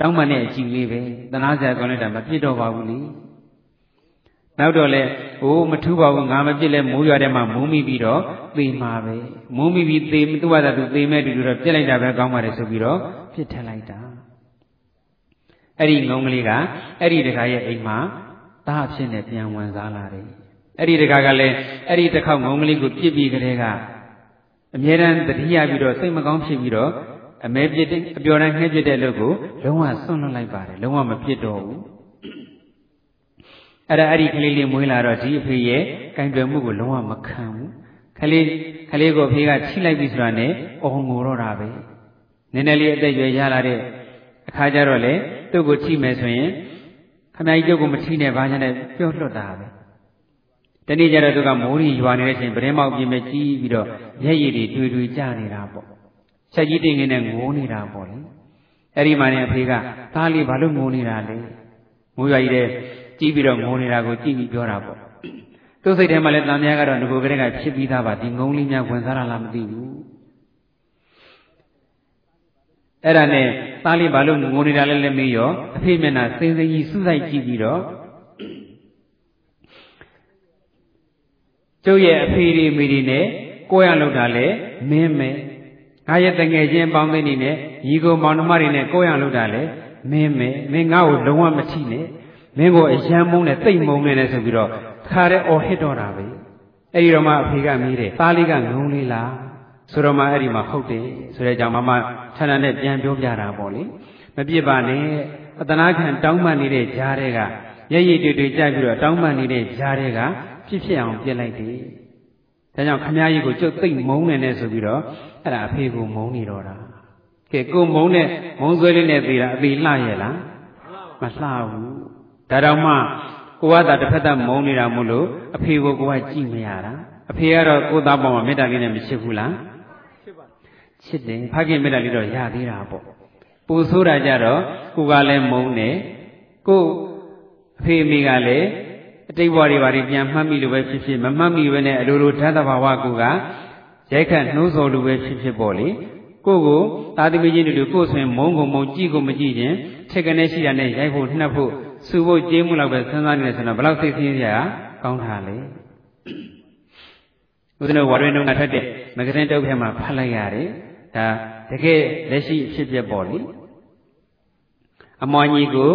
တောင်းပန်တဲ့အကြည့်လေးပဲတနာစရာကောင်းလိုက်တာမပြစ်တော့ပါဘူးလေနောက်တော့လေဟိုမထူးပါဘူးငါမပြစ်လဲမိုးရွာထဲမှာမုံမိပြီးတော့သေမှာပဲမုံမိပြီးသေသူ့ဘာသာသူသေမဲ့တူတူတော့ပြစ်လိုက်တာပဲကောင်းပါတယ်ဆိုပြီးတော့ပြစ်ထက်လိုက်တာအဲ့ဒီငုံကလေးကအဲ့ဒီတခါရဲ့အိမ်မှာသားအဖြစ်နဲ့ပြန်ဝင်စားလာတယ်အဲ့ဒီတခါကလည်းအဲ့ဒီတစ်ခေါက်ငုံကလေးကိုပြစ်ပြီးကလေးကအမြဲတမ်းတတိယပြီးတော့စိတ်မကောင်းဖြစ်ပြီးတော့ အမဲပြစ်တဲ့အပျော်တိုင်းနှဲပြစ်တဲ့လူကိုလုံးဝဆွန့်လွတ်လိုက်ပါတယ်လုံးဝမပြစ်တော့ဘူးအဲ့ဒါအဲ့ဒီကလေးလေးမွေးလာတော့ဒီအဖေရဲ့ကံကြွယ်မှုကိုလုံးဝမခံဘူးကလေးကလေးကိုအဖေကချိလိုက်ပြီဆိုတာနဲ့အော်ငိုတော့တာပဲနည်းနည်းလေးအသက်ရွယ်ရလာတဲ့အခါကျတော့လေသူ့ကိုချိမယ်ဆိုရင်ခမကြီးကျုပ်ကိုမချိနဲ့ဘာညာနဲ့ပြောလွတ်တာပဲတနေ့ကျတော့သူကမိုးရီရွာနေတဲ့အချိန်ပရင်မောက်ပြင်မဲ့ကြီးပြီးတော့မျက်ရည်တွေတွေ့တွေ့ကျနေတာပေါ့ ချက်ကြီးတင်ငင်းနဲ့ငိုးနေတာပေါ့လေအဲ့ဒီမှာနေအဖေကသားလေးဘာလို့ငိုနေတာလဲမိုးရွာကြီးတဲ့ကြီးပြီးတော့ငိုနေတာကိုကြည့်ပြီးပြောတာပေါ့သူ့စိတ်ထဲမှာလည်းတန်မြားကတော့ငကိုကလေးကဖြစ်ပြီးသားပါဒီငုံလေးများဝင်စားတာလားမသိဘူးအဲ့ဒါနဲ့သားလေးဘာလို့ငိုနေတာလဲလည်းမေးရောအဖေမျက်နှာစိမ့်စိမ့်ကြီးစူးစိုက်ကြည့်ပြီးတော့ကျုပ်ရဲ့အဖေတွေမိတွေနဲ့ကိုရလောက်တာလဲမင်းမဲ ငါရဲ့တငယ်ချင်းပေါင်းသိနေနဲ့ညီကိုမောင်နှမတွေနဲ့ကိုရလောက်တာလဲမင်းမဲမင်းငါ့ကိုလုံးဝမထိနဲ့မင်းကိုအယံမုန်းနဲ့တိတ်မုန်းနဲ့ဆိုပြီးတော့ခါတဲ့အော်ဟစ်တော့တာပဲအဲ့ဒီတော့မှအဖေကမေးတယ်သားလေးကငုံလေးလားဆိုတော့မှအဲ့ဒီမှာဟုတ်တယ်ဆိုတဲ့ကြောင့်မမဌာနနဲ့ပြန်ပြောပြတာပေါ့လေမပြစ်ပါနဲ့အတနာခံတောင်းပန်နေတဲ့ကြားတွေကရရည်တွေ့တွေ့ကြိုက်ပြီးတော့တောင်းပန်နေတဲ့ကြားတွေကဖြစ်ဖြစ်အောင်ပြစ်လိုက်တယ် ဒါကြောင့်ခမည်းကြီးကိုကျုပ်သိမ့်မုန်းနေနဲ့ဆိုပြီးတော့အဲ့ဒါအဖေကိုမုန်းနေတော့တာကဲကိုမုန်းနဲ့မုန်းဆွဲလေးနဲ့သေးတာအသေးလှရဲ့လားမလှဘူးဒါတော့မှကိုကသာတစ်ဖက်သက်မုန်းနေတာမို့လို့အဖေကိုကိုကကြည့်မရတာအဖေကတော့ကိုသားပေါ်မှာမေတ္တာလေးနဲ့မချစ်ဘူးလားချစ်တယ်ဖခင်မေတ္တာလေးတော့ရသေးတာပေါ့ပူဆိုးတာကြတော့ကိုကလည်းမုန်းတယ်ကိုအဖေအမိကလည်း အတိတ်ဘဝတွေဘာတွေပြန်မှတ်မိလို့ပဲဖြစ်ဖြစ်မမှတ်မိဘဲနဲ့အလိုလိုဓာတ်တဘာဝကိုကရိုက်ခတ်နှိုးဆော်လို့ပဲဖြစ်ဖြစ်ပေါ့လေကိုကိုသာသမီချင်းတို့ကိုဆိုရင်မုန်းကုန်မုန်းကြည့်ကုန်မကြည့်ခြင်းထက်ကနေရှိတာနဲ့ရိုက်ဖို့နှက်ဖို့စူဖို့ကြေးမှုလောက်ပဲစဉ်းစားနေတယ်ဆိုတော့ဘယ်လောက်စိတ်ဆင်းရဲရကောင်းတာလဲဦးဇင်းတို့ဝါရွေးနှုံးကထက်တဲ့မဂ္ဂရင်တုပ်ထဲမှာဖတ်လိုက်ရတယ်ဒါတကယ်လက်ရှိအဖြစ်ပြပေါ့လေအမောင်ကြီးကို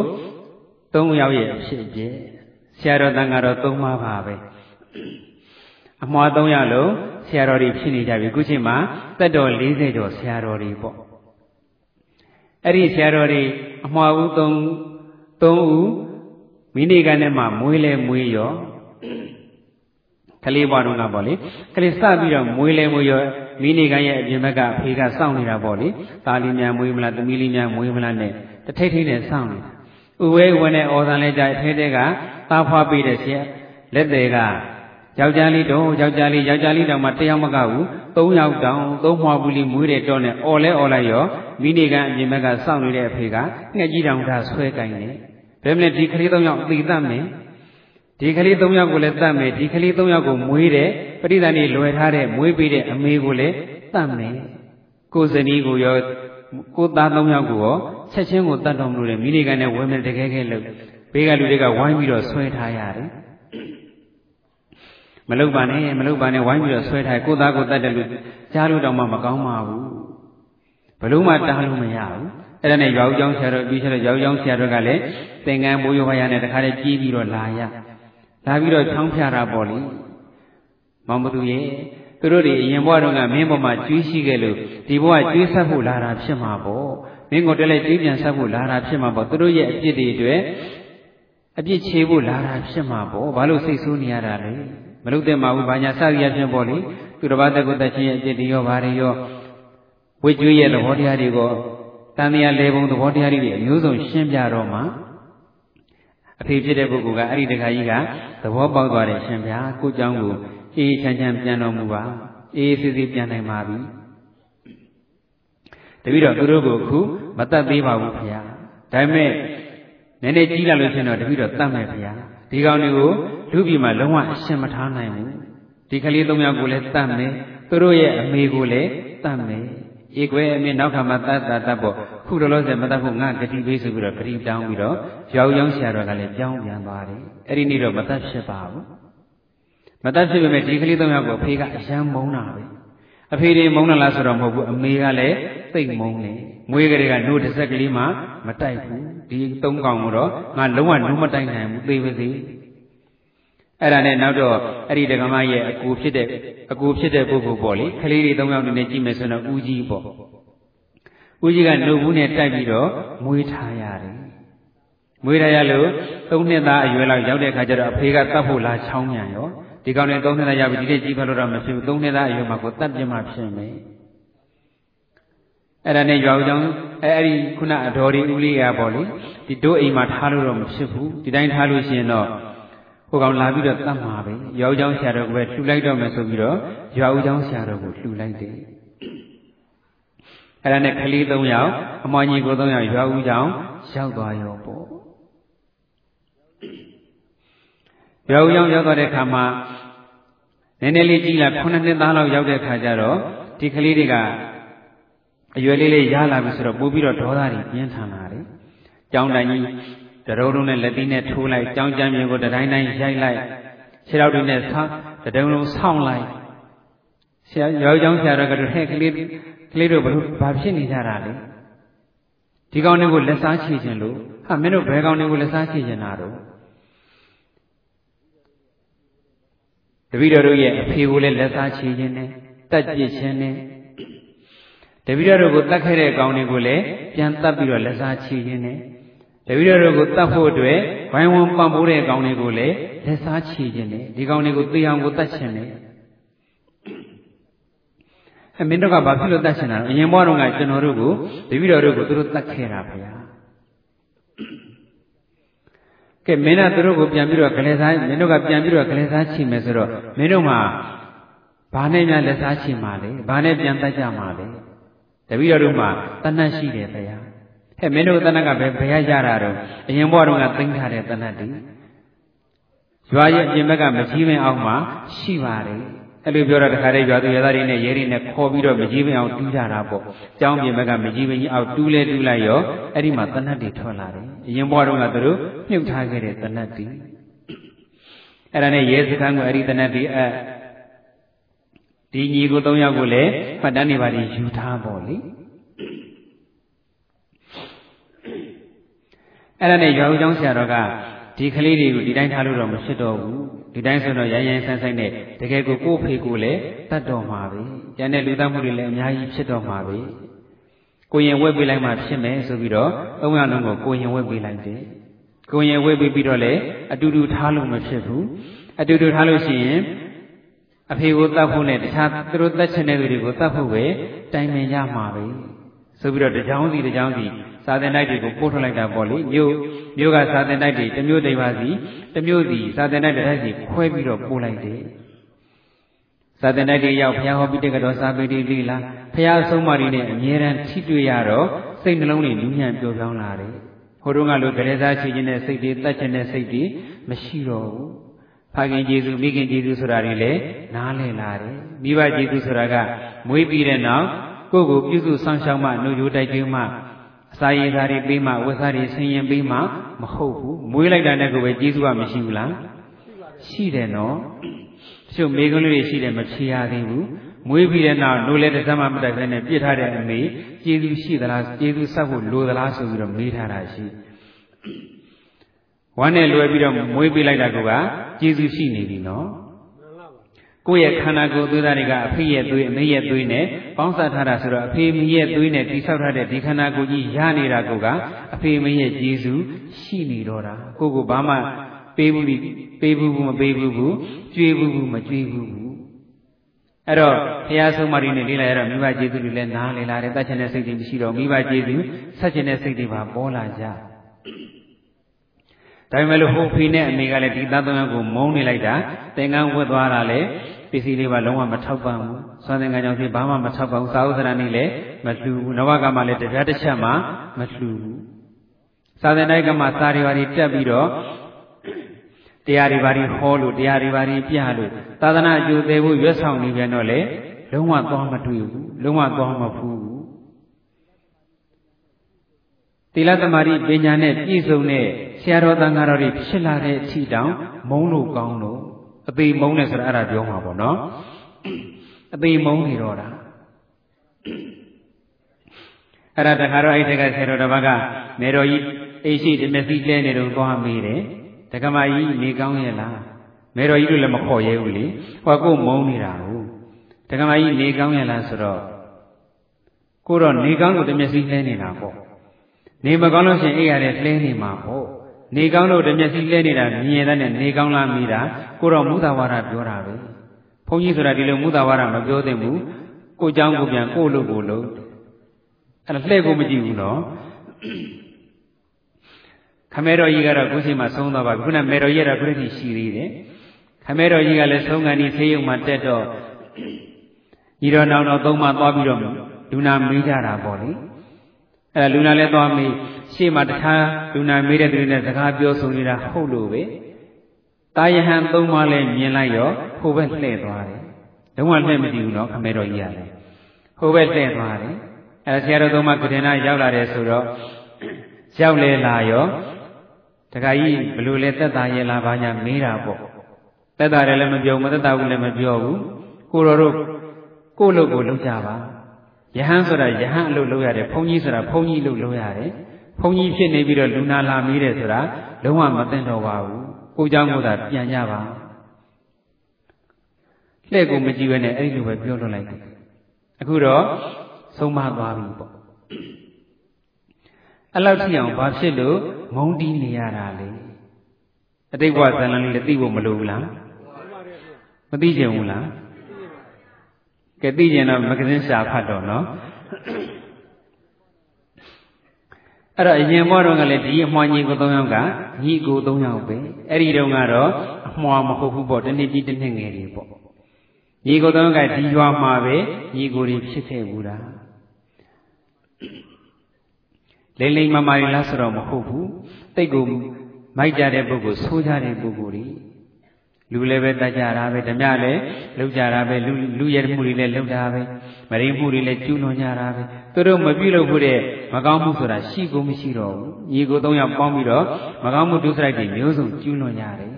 ၃ယောက်ရဲ့အဖြစ်ပြ ဆရာတော်တန်ကတော့၃ပါးပါပဲအမွှာ၃ယောက်လုံးဆရာတော်တွေဖြစ်နေကြပြီခုချိန်မှာတက်တော်40ကျော်ဆရာတော်တွေပေါ့အဲ့ဒီဆရာတော်တွေအမွှာဦး၃၃ဦးမိနေကနဲ့မှမွေးလဲမွေးရောကလေးဘွားတော့ကပေါ့လေကလေးစပြီးတော့မွေးလဲမွေးရောမိနေကရဲ့အပြင်ဘက်ကအဖေကစောင့်နေတာပေါ့လေသားလေးများမွေးမလားသမီးလေးများမွေးမလားနဲ့တထိတ်ထိတ်နဲ့စောင့်နေတာဥဝဲဝဲနဲ့ဩဇာလဲကြအထဲတဲက သားဖွားပေးတဲ့ဆရာလက်သေးကယောက်ျားလေးတော့ယောက်ျားလေးယောက်ျားလေးတောင်မှတယောက်မကဘူးသုံးယောက်တောင်သုံးမွားဘူးလေးမွေးတဲ့တော့နဲ့អော်လဲអော်လိုက်ရောမိနေကအပြင်ဘက်ကစောင့်နေတဲ့အဖေကငှက်ကြီးတောင်ဒါဆွဲကင်တယ်ဘယ်မလဲဒီကလေးသုံးယောက်သိတတ်မယ်ဒီကလေးသုံးယောက်ကိုလည်းတတ်မယ်ဒီကလေးသုံးယောက်ကိုမွေးတဲ့ပရိသတ်နေလွယ်ထားတဲ့မွေးပေးတဲ့အမေကိုလည်းတတ်မယ်ကိုယ်ဇနီးကိုရောကိုသားသုံးယောက်ကိုရောချက်ချင်းကိုတတ်တော်မလို့လေမိနေကနဲ့ဝဲမယ်တကယ်ကဲလို့ ဘေးကလူတွေကဝိုင်းပြီးတော့ဆွဲထားရတယ်မလုပါနဲ့မလုပါနဲ့ဝိုင်းပြီးတော့ဆွဲထားကိုသားကိုတတ်တယ်လို့ကြားလို့တော့မှမကောင်းပါဘူးဘလို့မှတားလို့မရဘူးအဲ့ဒါနဲ့ရွာဦးကျောင်းဆရာတော်ပြီးချက်တော့ရွာဦးကျောင်းဆရာတော်ကလည်းသင်္ကန်းမိုးရွာရနဲ့တခါတည်းကြီးပြီးတော့လာရလာပြီးတော့ချောင်းဖြတာပေါ့လေမောင်ဘသူရဲ့သူတို့တွေအရင်ဘဝတုန်းကမင်းဘဝမှာကျွေးရှိခဲ့လို့ဒီဘဝကျွေးဆက်ဖို့လာတာဖြစ်မှာပေါ့မင်းကိုတက်လိုက်ကျွေးပြန်ဆက်ဖို့လာတာဖြစ်မှာပေါ့သူတို့ရဲ့အပြစ်တွေအတွက် အပြစ်ချေဖို့လာတာဖြစ်မှာပေါ့ဘာလို့စိတ်ဆိုးနေရတာလဲမလုပ်တဲ့မှာဘူးဘာညာစသည်အဖြစ်ပေါ့လေသူတစ်ပါးတက်ကိုတက်ချင်းရဲ့အပြစ်တွေရောဘာတွေရောဝိကျွေးရဲ့သဘောတရားတွေကိုတန်တရားလေပုံသဘောတရားတွေအမျိုးစုံရှင်းပြတော့မှအဖေဖြစ်တဲ့ပုဂ္ဂိုလ်ကအဲ့ဒီတခါကြီးကသဘောပေါက်သွားတယ်ရှင်ဗျာကိုเจ้าကိုအေးချမ်းချမ်းပြန်တော်မူပါအေးစစ်စစ်ပြန်နိုင်ပါပြီတပည့်တော်သူတို့ကိုအခုမတတ်သေးပါဘူးခင်ဗျာဒါပေမဲ့ နည်းနည်းကြီးလာလို့ရှင်တော့တပည့်တော်တတ်မယ်ခင်ဗျာဒီကောင်တွေကိုလူပြည်မှာလုံးဝအရှင်းမထားနိုင်ဘူးဒီကလေးသုံးယောက်ကိုလည်းတတ်မယ်သူတို့ရဲ့အမေကိုလည်းတတ်မယ်ဧကွယ်အမြင်နောက်ခါမှတတ်တာတတ်ဖို့ခုလောလောဆယ်မတတ်ဖို့ငါဂတိပေးဆိုပြီးတော့ဂတိတောင်းပြီးတော့ရောက်ရောက်ဆရာတော်ကလည်းကြောင်းပြန်သွားတယ်အဲ့ဒီနေ့တော့မတတ်ဖြစ်ပါဘူးမတတ်ဖြစ်ပေမဲ့ဒီကလေးသုံးယောက်ကိုအဖေကအယံမုန်းတာပဲအဖေတွေမုန်းလားဆိုတော့မဟုတ်ဘူးအမေကလည်းသိမ့်မုန်းတယ် မွေးကလေးကနှုတ်တစ်ဆက်ကလေးမှမတိုက်ဘူးဒီသုံးကောင်ကိုတော့ငါလုံးဝနှုတ်မတိုက်နိုင်ဘူးသိပါစေအဲ့ဒါနဲ့နောက်တော့အဲ့ဒီဒကမရဲ့အကူဖြစ်တဲ့အကူဖြစ်တဲ့ပုဂ္ဂိုလ်ပေါ့လေကလေးတွေသုံးယောက်နေနဲ့ကြည့်မယ်ဆိုတော့ဦးကြီးပေါ့ဦးကြီးကနှုတ်ဘူးနဲ့တိုက်ပြီးတော့မွေးထားရတယ်မွေးထားရလို့သုံးနှစ်သားအရွယ်လောက်ရောက်တဲ့ခါကျတော့အဖေကတတ်ဖို့လားချောင်းမြန်ရောဒီကောင်နဲ့သုံးနှစ်သားရောက်ပြီဒီနေ့ကြီးဖတ်လို့တော့မဖြစ်ဘူးသုံးနှစ်သားအရွယ်မှာကိုတတ်ပြမှဖြစ်မယ် အဲ့ဒါနဲ့ရွာဦးကြောင့်အဲအဲ့ဒီခုနအတော်ဒီဦးလေးကပေါ့လေဒီတို့အိမ်မှာထားလို့တော့မဖြစ်ဘူးဒီတိုင်းထားလို့ရှိရင်တော့ဟိုကောင်လာပြီးတော့တတ်မှာပဲရွာဦးကြောင့်ဆရာတော်ကပဲလှူလိုက်တော့မယ်ဆိုပြီးတော့ရွာဦးကြောင့်ဆရာတော်ကိုလှူလိုက်တယ်အဲ့ဒါနဲ့ကလေး၃ယောက်အမွှားညီကို၃ယောက်ရွာဦးကြောင့်ရောက်သွားရောပေါ့ရွာဦးကြောင့်ရောက်သွားတဲ့ခါမှာနည်းနည်းလေးကြည့်လာ9နှစ်သားလောက်ရောက်တဲ့ခါကျတော့ဒီကလေးတွေက အရွယ်လေးလေးရလာပြီဆိုတော့ပို့ပြီးတော့ဒေါသတွေပြင်းထန်လာတယ်။ကြောင်းတိုင်ကြီးတရုံလုံးနဲ့လက်သီးနဲ့ထိုးလိုက်ကြောင်းကြမ်းမြေကိုတတိုင်းတိုင်းရိုက်လိုက်ခြေထောက်တွေနဲ့ဆောင်းတတုံလုံးဆောင်းလိုက်ဆရာရောကြောင်းဆရာတော်ကတော့ဟဲ့ကလေးကလေးတို့ဘလို့ဘာဖြစ်နေကြတာလဲဒီကောင်တွေကိုလက်စားချေခြင်းလို့ဟာမင်းတို့ဘယ်ကောင်တွေကိုလက်စားချေခြင်းတာတော့တပည့်တော်တို့ရဲ့အဖေကိုလည်းလက်စားချေခြင်းနဲ့တက်ပြစ်ခြင်းနဲ့ တပည့်တော်တို့ကိုတတ်ခဲ့တဲ့ကောင်တွေကိုလည်းပြန်တတ်ပြီးတော့လက်စားချေခြင်းနဲ့တပည့်တော်တို့ကိုတတ်ဖို့အတွက်ဝိုင်းဝန်းပံ့ပိုးတဲ့ကောင်တွေကိုလည်းလက်စားချေခြင်းနဲ့ဒီကောင်တွေကိုသိအောင်ကိုတတ်ခြင်းနဲ့အမင်းတို့ကဘာဖြစ်လို့တတ်ရှင်တာလဲအရင်ဘဝတုန်းကကျွန်တော်တို့ကိုတပည့်တော်တို့ကိုသူတို့တတ်ခဲ့တာဗျာကဲမင်းကသူတို့ကိုပြန်ပြီးတော့ကလေးစားမင်းတို့ကပြန်ပြီးတော့ကလေးစားချီမယ်ဆိုတော့မင်းတို့မှာဘာနဲ့များလက်စားချီမှာလဲဘာနဲ့ပြန်တတ်ကြမှာလဲ တပည့်တော်တို့မှာတဏှတ်ရှိတယ်ဗျာဟဲ့မင်းတို့တဏှတ်ကဘယ်ဘယ်ရတာတော့အရင်ဘဝတုန်းကသိမ့်ထားတဲ့တဏှတ်တွေရွာရဲ့အပြင်ဘက်ကမကြီးမင်းအောင်မှာရှိပါတယ်အဲ့လိုပြောတော့တခါတည်းရွာသူရွာသားတွေနဲ့ရဲတွေနဲ့ခေါ်ပြီးတော့မကြီးမင်းအောင်တူးကြတာပေါ့။ကျောင်းပြင်ဘက်ကမကြီးမင်းကြီးအောင်တူးလဲတူးလိုက်ရောအဲ့ဒီမှာတဏှတ်တွေထွက်လာတယ်။အရင်ဘဝတုန်းကသူတို့မြုပ်ထားခဲ့တဲ့တဏှတ်တွေအဲ့ဒါနဲ့ရဲစခန်းကအဲ့ဒီတဏှတ်တွေအ ဒီညီကို၃ယောက်ကိုလည်းမှတ်တမ်းနေပါလိယူထားပေါ့လေ။အဲ့ဒါနဲ့ရွာဦးကျောင်းဆရာတော်ကဒီကလေးတွေကိုဒီတိုင်းထားလို့တော့မဖြစ်တော့ဘူးဒီတိုင်းဆိုတော့ရိုင်းရိုင်းဆန်းဆန်းနဲ့တကယ်ကိုကိုယ့်ဖေကိုလည်းတတ်တော်မှာပဲကျန်တဲ့လူသားမှုတွေလည်းအများကြီးဖြစ်တော်မှာပဲကိုရင်ဝက်ပေးလိုက်မှဖြစ်မယ်ဆိုပြီးတော့သုံးရလုံးကိုကိုရင်ဝက်ပေးလိုက်တယ်ကိုရင်ဝက်ပေးပြီးတော့လည်းအတူတူထားလို့မဖြစ်ဘူးအတူတူထားလို့ရှိရင် အဖေကိုတတ်ဖို့နဲ့တခြားသူတို့တတ်ချင်တဲ့သူတွေကိုတတ်ဖို့ပဲတိုင်ပင်ရမှာပဲဆိုပြီးတော့တကြောင်စီတကြောင်စီစာသင်တိုက်တွေကိုပို့ထုတ်လိုက်တာပေါ့လေမြို့မြို့ကစာသင်တိုက်တွေတစ်မျိုးတိမ်ပါစီတစ်မျိုးစီစာသင်တိုက်တစ်တိုက်စီခွဲပြီးတော့ပို့လိုက်တယ်စာသင်တိုက်တွေရောက်ဘုရားဟောပြီးတဲ့ကတော့စာပေတွေလေးလားဘုရားဆုံးမတွေနဲ့အမြဲတမ်းထိတွေ့ရတော့စိတ်နှလုံးတွေနူးညံ့ပျော်ပြောင်းလာတယ်ဟိုတုန်းကလိုကြရဲစားချီခြင်းနဲ့စိတ်တွေတတ်ခြင်းနဲ့စိတ်တွေမရှိတော့ဘူး ဖခင်ကျေးဇူးမိခင်ကျေးဇူးဆိုတာတွေလည်းနားလည်လာတယ်မိဘကျေးဇူးဆိုတာကမွေးပြီးတဲ့နောက်ကိုယ့်ကိုပြုစုဆောင်ရှောက်မှနှုတ်ရိုးတိုက်ကျွေးမှအစာရည်စားတွေပေးမှဝတ်စားတွေဆင်ရင်ပေးမှမဟုတ်ဘူးမွေးလိုက်တာနဲ့ကိုပဲကျေးဇူးကမရှိဘူးလားရှိတယ်နော်တချို့မိကွန်းလေးတွေရှိတယ်မဖြေရသေးဘူးမွေးပြီးတဲ့နောက်နိုးလဲတစ်စမ်းမှမတိုက်ဘဲနဲ့ပြစ်ထားတဲ့အမေကျေးဇူးရှိသလားကျေးဇူးဆက်ဖို့လိုသလားဆိုပြီးတော့မေးထားတာရှိဝမ်းနဲ့လွယ်ပြီးတော့မွေးပေးလိုက်တာက ကျေးဇူးရှိနေပြီနော်ကိုယ့်ရဲ့ခန္ဓာကိုယ်သွေးသားတွေကအဖေရဲ့သွေးအမေရဲ့သွေးနဲ့ပေါင်းစပ်ထားတာဆိုတော့အဖေမရဲ့သွေးနဲ့တိဆောက်ထားတဲ့ဒီခန္ဓာကိုယ်ကြီးရနေတာကအဖေမရဲ့ကျေးဇူးရှိနေတော့တာကိုကိုဘာမှပေးဘူးပေးဘူးမပေးဘူးဘူးကြွေးဘူးမကြွေးဘူးအဲ့တော့ဘုရားဆုံးမတွေနဲ့လေးလာရတော့မိဘကျေးဇူးတွေလည်းနားလည်လာတယ်တတ်ချင်တဲ့စိတ်တွေမရှိတော့မိဘကျေးဇူးဆက်ချင်တဲ့စိတ်တွေပါပေါ်လာကြ ဒါပေမဲ့လို့ဟိုဖေနဲ့အမေကလည်းဒီသားသုံးယောက်ကိုမုန်းနေလိုက်တာသင်္ကန်းဝတ်သွားတာလေပစ္စည်းလေးပါလုံးဝမထောက်ပံ့ဘူးသွန်သင်္ကန်းကြောင့်ဖြစ်ဘာမှမထောက်ပံ့ဘူးသာဝသရဏိလည်းမလှူဘူးနဝကမှလည်းတရားတစ်ချက်မှမလှူဘူးသာသနာ့ကမှစာရီပါရီတက်ပြီးတော့တရားတွေပါရီဟောလို့တရားတွေပါရီပြလို့သာသနာအကျိုးသေးဖို့ရွတ်ဆောင်နေပြန်တော့လေလုံးဝသွားမတွေ့ဘူးလုံးဝသွားမဖူးဘူးသီလသမာဓိပညာနဲ့ပြည့်စုံတဲ့ ဆရာတော်တန်ဃာတော်တွေဖြစ်လာတဲ့အထိတောင်မုန်းလို့ကောင်းလို့အသေးမုန်းတယ်ဆိုတာအဲ့ဒါပြောမှာပေါ့နော်အသေးမုန်းနေတော့တာအဲ့ဒါတခါတော့အဲ့တကဆရာတော်တစ်ပါးကမေတော်ကြီးအိရှိတမျက်စိလဲနေတော့သွားမေးတယ်တက္ကမကြီးနေကောင်းရဲ့လားမေတော်ကြီးတို့လည်းမခေါ်ရဲဘူးလေဟောကိုမုန်းနေတာဟုတ်တက္ကမကြီးနေကောင်းရဲ့လားဆိုတော့ကိုတော့နေကောင်းလို့တမျက်စိလဲနေတာပေါ့နေမကောင်းလို့ရှင်အိပ်ရတယ်လဲနေမှာပေါ့ နေကောင်းလို့တမျက်စိလဲနေတာမြင်ရတဲ့နေကောင်းလားမိတာကိုတော့မူသာဝါဒပြောတာပဲဘုန်းကြီးဆိုတာဒီလိုမူသာဝါဒမပြောသင့်ဘူးကိုเจ้าကိုပြန်ကိုလို့ကိုလို့အဲ့ဒါလှည့်ကိုမကြည့်ဘူးနော်ခမဲတော်ကြီးကတော့ခုချိန်မှာဆုံးသွားပါပြီခုနမေတော်ကြီးကတော့ခုထိရှိသေးတယ်ခမဲတော်ကြီးကလည်းဆုံးကန်ဒီဖေးရုံမှာတက်တော့ညီတော်နောင်တော်သုံးပါသွားပြီးတော့လူနာမေးကြတာပေါ့လေအဲ့ဒါလူနာလည်းသွားမေး ရှေ့မှာတခြားလူနာမေးတဲ့သူတွေနဲ့စကားပြောဆိုနေတာဟုတ်လို့ပဲတာယဟန်သုံးပါလည်းမြင်လိုက်ရောဟိုဘက်လှည့်သွားတယ်လုံးဝလှည့်မကြည့်ဘူးနော်ခမဲတော်ကြီးရတယ်ဟိုဘက်လှည့်သွားတယ်အဲ့ဒါဆရာတော်သုံးပါကတင်နာရောက်လာတယ်ဆိုတော့ရောက်လေလာရောတခါကြီးဘလို့လဲသက်သာရဲ့လားဘာညာမေးတာပေါ့သက်သာတယ်လည်းမပြောမသက်သာဘူးလည်းမပြောဘူးကိုတော်တို့ကိုလို့ကိုလုပ်ကြပါယဟန်ဆိုတာယဟန်အလုပ်လုပ်ရတယ်ဘုန်းကြီးဆိုတာဘုန်းကြီးလုပ်လုပ်ရတယ် ဘုန်းကြီးဖြစ်နေပြီးတော့လူနာလာမေးတယ်ဆိုတာလုံးဝမသိတော့ပါဘူးကိုเจ้าမို့သာပြန်ကြပါလှဲ့ကိုမကြည့်ဘဲနဲ့အဲ့ဒီလိုပဲပြောလွတ်လိုက်တယ်အခုတော့ဆုံးမသွားပြီပေါ့အဲ့လောက်ထိအောင်ဘာဖြစ်လို့ငုံတီးနေရတာလေအတိတ်ဘဝဇာလန်လေးလည်းသိဖို့မလိုဘူးလားမသိကြဘူးလားကဲသိကြတော့မဂ္ဂဇင်းရှာဖတ်တော့နော် အဲ့တော့အရင်ဘဝတော့ကလည်းဒီအမွှာညီကို၃ယောက်ကညီကို၃ယောက်ပဲအဲ့ဒီတုန်းကတော့အမွှာမဟုတ်ဘူးပေါ့တနေ့ကြီးတစ်နှစ်ငယ်တွေပေါ့ညီကို၃ယောက်ကဒီရွာမှာပဲညီကိုတွေဖြစ်ခဲ့ဘူးလားလိမ့်လိမ့်မမာရီလားဆိုတော့မဟုတ်ဘူးတိတ်ကိုမိုက်ကြတဲ့ပုဂ္ဂိုလ်ဆိုးကြတဲ့ပုဂ္ဂိုလ်တွေ လူလည်းပဲတတ်ကြတာပဲဓမြလည်းလုပ်ကြတာပဲလူလူရမှုတွေလည်းလုပ်တာပဲမရင်းမှုတွေလည်းကျူးလွန်ကြတာပဲသူတို့မပြုလုပ်ဖို့တဲ့မကောင်းမှုဆိုတာရှိကိုမရှိတော့ဘူးညီကိုသုံးယောက်ပေါင်းပြီးတော့မကောင်းမှုဒုစရိုက်တွေမျိုးစုံကျူးလွန်ကြတယ်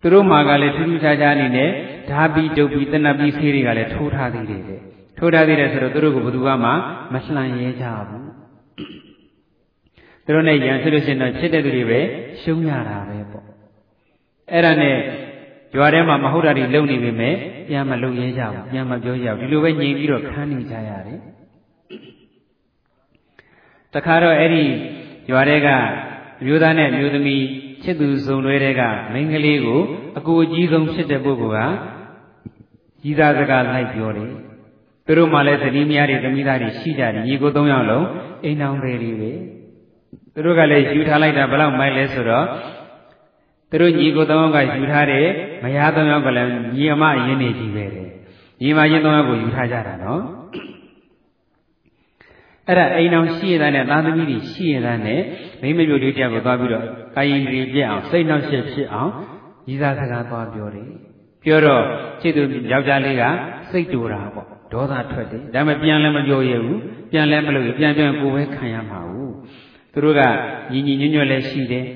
သူတို့မှာကလည်းထူးထူးခြားခြားအနေနဲ့ဓာပိတုပ်ပြီးတဏှပိဆေးတွေကလည်းထိုးထားသေးတယ်တဲ့ထိုးထားသေးတယ်ဆိုတော့သူတို့ကဘယ်သူမှမလှန်ရဲကြဘူး သူတို့နဲ့ရန်ဖြစ်လို့ရှိရင်တော့ဖြစ်တဲ့သူတွေပဲရှုံးရတာပဲပေါ့အဲ့ဒါနဲ့ကြွားထဲမှာမဟုတ်တာတွေလုံနေပေမဲ့ပြန်မလုံရဲကြဘူးပြန်မပြောကြဘူးဒီလိုပဲငြိမ်ပြီးတော့ခန်းနေကြရတယ်တခါတော့အဲ့ဒီကြွားထဲကမျိုးသားနဲ့မျိုးသမီးချစ်သူစုံတွဲတဲ့ကမိန်းကလေးကိုအကူအကြီးဆုံးဖြစ်တဲ့ပုဂ္ဂိုလ်ကကြီးသားစကားလိုက်ပြောတယ်သူတို့မှလည်းသတိမယားတွေသမီးသားတွေရှိကြတယ်ညီကို၃ယောက်လုံးအိမ်တော်တွေတွေပဲ သူတို့ကလည်းယူထားလိုက်တာဘယ်လောက်မိုက်လဲဆိုတော့သူတို့ညီကို၃ယောက်ကယူထားတယ်မယား၃ယောက်ကလည်းညီအမအရင်နေကြီးပဲတယ်ညီမချင်း၃ယောက်ကိုယူထားကြတာနော်အဲ့ဒါအိမ်တော်ရှိရတဲ့နဲ့သားသမီးတွေရှိရတဲ့နဲ့မိမမျိုးလေးတယောက်ကိုသွားပြီးတော့ကာယင်ကြီးပြက်အောင်စိတ်နှောက်ရှက်ဖြစ်အောင်ညီသားစကားသွားပြောတယ်ပြောတော့ချစ်သူယောက်ျားလေးကစိတ်တူတာပေါ့ဒေါသထွက်တယ်ဒါပေမဲ့ပြန်လည်းမပြောရဘူးပြန်လည်းမလုပ်ရပြန်ပြန်ကိုယ်ပဲခံရမှာဘူး သူတို့ကညီညီညွတ်ညွတ်လည်းရှိတယ်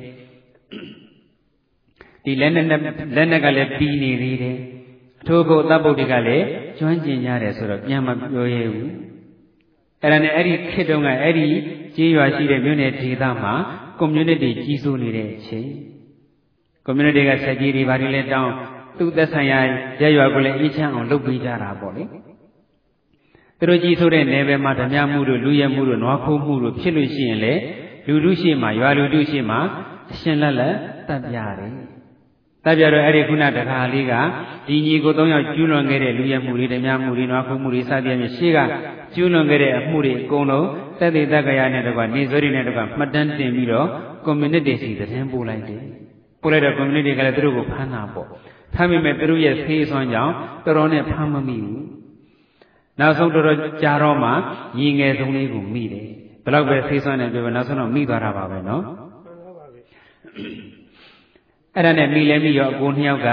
ဒီလက်နဲ့လက်နဲ့ကလည်းပြီးနေသေးတယ်အထိုးကိုတပ်ပုတ်တွေကလည်းကျွမ်းကျင်ကြတယ်ဆိုတော့ပြန်မပြောရဘူးအဲ့ဒါနဲ့အဲ့ဒီခေတ်တုန်းကအဲ့ဒီကြေးရွာရှိတဲ့မြို့နယ်ဒေသမှာ community ကြီးစိုးနေတဲ့အချိန် community ကဆက်ကြီးတွေဘာတွေလဲတောင်းသူ့သက်ဆိုင်ရာရက်ရွာကိုလည်းအေးချမ်းအောင်လုပ်ပေးကြတာပေါ့လေသူတို့ကြီးဆိုတဲ့နယ်ပယ်မှာဓမြမှုတို့လူရဲမှုတို့နွားခိုးမှုတို့ဖြစ်လို့ရှိရင်လေ လူလူရှိမှရွာလူလူရှိမှအရှင်လက်လက်တတ်ပြတယ်တတ်ပြတော့အဲ့ဒီခုနတခါလေးကဒီညီကို၃ယောက်ကျူးလွန်ခဲ့တဲ့လူရဲမှုတွေဓမြမှုတွေနွားခိုးမှုတွေစသည်ဖြင့်ရှေ့ကကျူးလွန်ခဲ့တဲ့အမှုတွေအကုန်လုံးသက်သေတက္ကရာနဲ့တကွနေစိုးရီနဲ့တကွမှတ်တမ်းတင်ပြီးတော့ community စီသတင်းပို့လိုက်တယ်ပို့လိုက်တော့ community ကလည်းသူတို့ကိုဖမ်းတာပေါ့ဖမ်းမိမဲ့သူတို့ရဲ့ဖေးစွမ်းကြောင့်တော်တော်နဲ့ဖမ်းမမိဘူးနောက်ဆုံးတော်တော်ကြာတော့မှညီငယ်ဆုံးလေးကိုမိတယ် ဘယ်တော့ပဲဖေးစွမ်းနေပြောပဲနောက်ဆုံးတော့မိသွားတာပါပဲနော်အဲ့ဒါနဲ့မိလဲမိရောအကိုနှစ်ယောက်က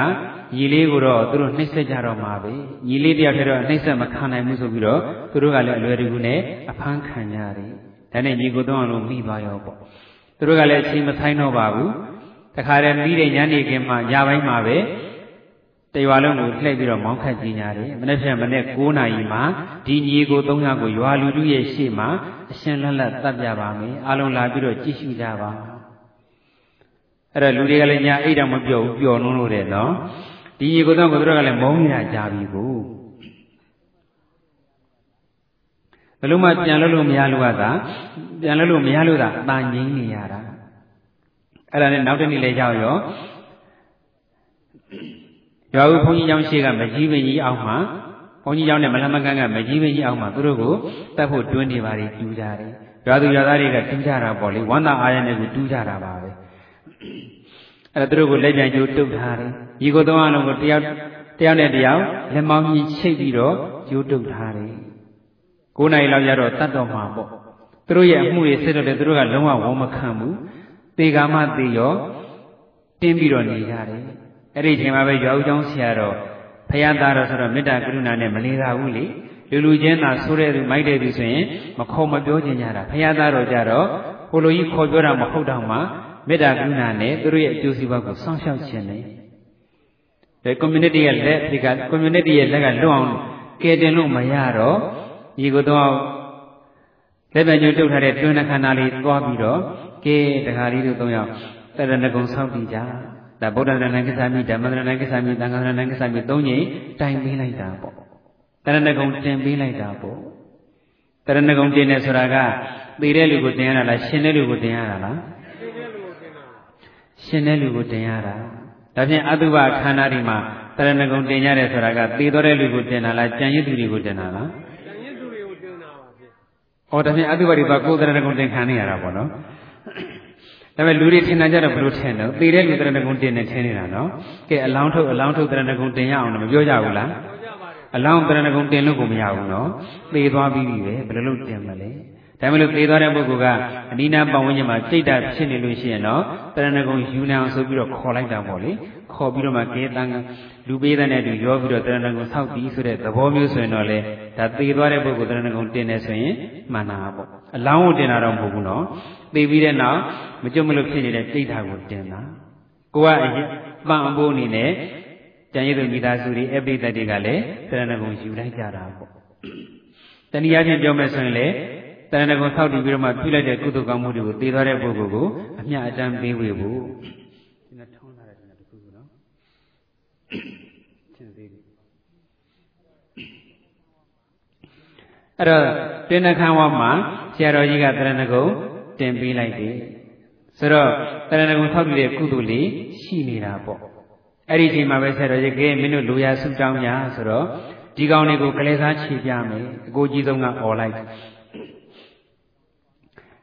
ညီလေးကိုတော့သူတို့နှိမ့်ဆက်ကြတော့မှာပဲညီလေးတယောက်တည်းတော့နှိမ့်ဆက်မခံနိုင်ဘူးဆိုပြီးတော့သူတို့ကလည်းအလွယ်တကူနဲ့အဖမ်းခံကြတယ်ဒါနဲ့ညီကိုသုံးအောင်လို့မိသွားရောပေါ့သူတို့ကလည်းအချိန်မဆိုင်တော့ပါဘူးတခါတည်းမိတဲ့ညနေခင်းမှညပိုင်းမှာပဲ တရွာလုံးကိုလှည့်ပြီးတော့မောင်းခတ်ကြညာတယ်မနေ့ကမနေ့9နာရီမှာဒီညီကို၃ယောက်ကိုရွာလူလူရဲ့ရှေ့မှာအရှင်လက်လက်တတ်ပြပါမယ်အားလုံးလာပြီးတော့ကြည့်ရှုကြပါအဲ့တော့လူတွေကလည်းညာအိတ်တော့မပြောဘူးပျော်နှုံးလို့တယ်နော်ဒီညီကိုတော့ကိုတို့ကလည်းမုန်းနေတာကြာပြီကိုဘယ်လိုမှပြန်လို့လို့မရလို့ကသာပြန်လို့လို့မရလို့သာအตาငိမ့်နေရတာအဲ့ဒါနဲ့နောက်တစ်နေ့လဲကြောက်ရော ရွာဦးဘုန်းကြီးကျောင်းရှိကမကြီးပင်ကြီးအောက်မှာဘုန်းကြီးကျောင်းနဲ့မလမကန်ကမကြီးပင်ကြီးအောက်မှာသူတို့ကိုတတ်ဖို့တွင်းနေပါလေတူးကြတယ်ရွာသူရွာသားတွေကတူးကြတာပေါ့လေဝန္တာအာရနဲ့ကိုတူးကြတာပါပဲအဲ့ဒါသူတို့ကိုလက်ပြန်ကျိုးတုတ်ထားတယ်ညီကိုသုံးအောင်လုံးကိုတယောက်တယောက်နဲ့တယောက်လက်မောင်းကြီးချိတ်ပြီးတော့ကျိုးတုတ်ထားတယ်9နိုင်လောက်ရတော့တတ်တော်မှာပေါ့သူတို့ရဲ့အမှုတွေစစ်တော့တယ်သူတို့ကလုံးဝဝန်မခံဘူးသေကာမသေရောတင်းပြီးတော့နေကြတယ် အဲ့ဒီအချိန်မှာပဲရွာဦးကျောင်းဆရာတော်ဖယားသားတော်ဆိုတော့မေတ္တာကရုဏာနဲ့မလေးသာဘူးလေလူလူချင်းသာဆိုတဲ့သူမိုက်တဲ့သူဆိုရင်မခေါ်မပြောချင်ကြတာဖယားသားတော်ကြတော့ဟိုလိုကြီးခေါ်ပြောတာမဟုတ်တော့မှမေတ္တာကရုဏာနဲ့သူတို့ရဲ့အကျိုးစီးပွားကိုစောင့်ရှောက်ခြင်းနဲ့ဒီ community ရဲ့လက်ဒီက community ရဲ့လက်ကလွတ်အောင်ကယ်တင်လို့မရတော့ဒီကိုတော့လက်ပြန်ကျုပ်တုတ်ထားတဲ့တွင်းနှခန္ဓာလေးသွားပြီးတော့ကဲတခါလေးတို့သုံးယောက်တရဏဂုံဆောက်တည်ကြ ဒါဗုဒ္ဓရဏံကိစ္ဆာမိဓမ္မရဏံကိစ္ဆာမိသံဃာရဏံကိစ္ဆာမိသုံးချိန်တိုင်ပေးလိုက်တာပေါ့တရဏဂုံတင်ပေးလိုက်တာပေါ့တရဏဂုံတင်တယ်ဆိုတာကသေတဲ့လူကိုတင်ရတာလားရှင်တဲ့လူကိုတင်ရတာလားရှင်တဲ့လူကိုတင်ရတာဒါဖြင့်အတုပခန္ဓာဒီမှာတရဏဂုံတင်ရတယ်ဆိုတာကသေတော်တဲ့လူကိုတင်တာလားကြံရစ်သူတွေကိုတင်တာလားကြံရစ်သူတွေကိုတင်တာပါဗျ။ဩဒါဖြင့်အတုပတွေကကိုယ်တရဏဂုံတင်ခံနေရတာပေါ့နော်။ ဒါပေမဲ့လူတွေထင်တာကြတော့ဘယ်လိုထင်တော့သေတဲ့လူတရဏဂုံတင်နေထင်နေတာနော်။ကဲအလောင်းထုတ်အလောင်းထုတ်တရဏဂုံတင်ရအောင်လို့မပြောကြဘူးလား။အလောင်းတရဏဂုံတင်လို့ကိုမရဘူးနော်။သေသွားပြီးပြီပဲဘယ်လိုလုပ်တင်မလဲ။ဒါမှမဟုတ်သေသွားတဲ့ပုဂ္ဂိုလ်ကအနိနာပတ်ဝန်းကျင်မှာစိတ်ဓာတ်ဖြစ်နေလို့ရှိရင်တော့တရဏဂုံယူနေအောင်ဆိုပြီးတော့ခေါ်လိုက်တာပေါ့လေ ခေါ်ပြီးတော့မှကေတန်လူပေးတဲ့နဲ့တူရောပြီးတော့တရဏဂုံဆောက်ပြီးဆိုတဲ့သဘောမျိုးဆိုရင်တော့လေဒါသေသွားတဲ့ပုဂ္ဂိုလ်တရဏဂုံတင်နေဆိုရင်မှန်တာပေါ့အလောင်းကိုတင်တာတော့မဟုတ်ဘူးနော်သေပြီးတဲ့နောက်မကြုံမလို့ဖြစ်နေတဲ့စိတ်ဓာတ်ကိုတင်တာကိုကအရင်ပန်အဖို့အနေနဲ့ကျန်ရည်သူမိသားစုတွေအပိသက်တွေကလည်းတရဏဂုံယူလိုက်ကြတာပေါ့တနည်းအားဖြင့်ပြောမယ်ဆိုရင်လေတဏှာကိုဆောက်တည်ပြီးတော့မှပြုလိုက်တဲ့ကုသိုလ်ကောင်းမှုတွေကိုသိသွားတဲ့ပုဂ္ဂိုလ်ကိုအမျှအတမ်းပေးဝေဖို့ဒီနဲ့ထုံးလာတဲ့ဒီနဲ့တခုခုနော်ချင်းသေးတယ် အဲ့တော့တင်းနှခမ်းဝမှာဆရာတော်ကြီးကတရဏဂုံတင်ပေးလိုက်တယ်ဆိုတော့တရဏဂုံဆောက်တည်တဲ့ကုသိုလ်လေးရှိနေတာပေါ့အဲ့ဒီအချိန်မှာပဲဆရာတော်ကြီးကဲမင်းတို့လူရဆုတောင်းကြဆိုတော့ဒီကောင်တွေကိုကလေးစားခြေပြမယ်အကိုကြီးဆုံးကអော်လိုက်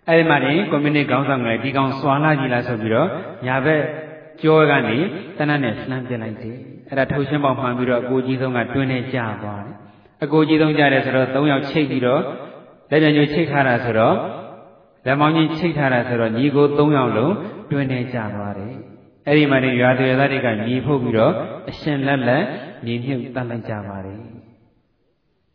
အဲဒီမှာနေကွန်မြူနတီခေါင်းဆောင်ကလည်းဒီကောင်စွာလာကြီးလားဆိုပြီးတော့ညာဘက်ကြောကနေတနတ်နဲ့လှမ်းပြလိုက်တယ်အဲ့ဒါထုတ်ရှင်းပေါက်မှန်ပြီးတော့အကိုကြီးဆုံးကတွင်းနဲ့ကြာသွားတယ် အကိုကြီးဆုံးကြာတယ်ဆိုတော့၃ယောက်ချိတ်ပြီးတော့လက်ပြန်ကျိုးချိတ်ထားတာဆိုတော့လက်မောင်းကြီးချိတ်ထားတာဆိုတော့ညီကို၃ယောက်လုံးတွင်းနဲ့ကြာသွားတယ်အဲ့ဒီမှာနေရွာသူရွာသားတွေကညီဖုတ်ပြီးတော့အရှင်လက်လက်ညီမြုပ်တတ်လိုက်ကြပါတယ်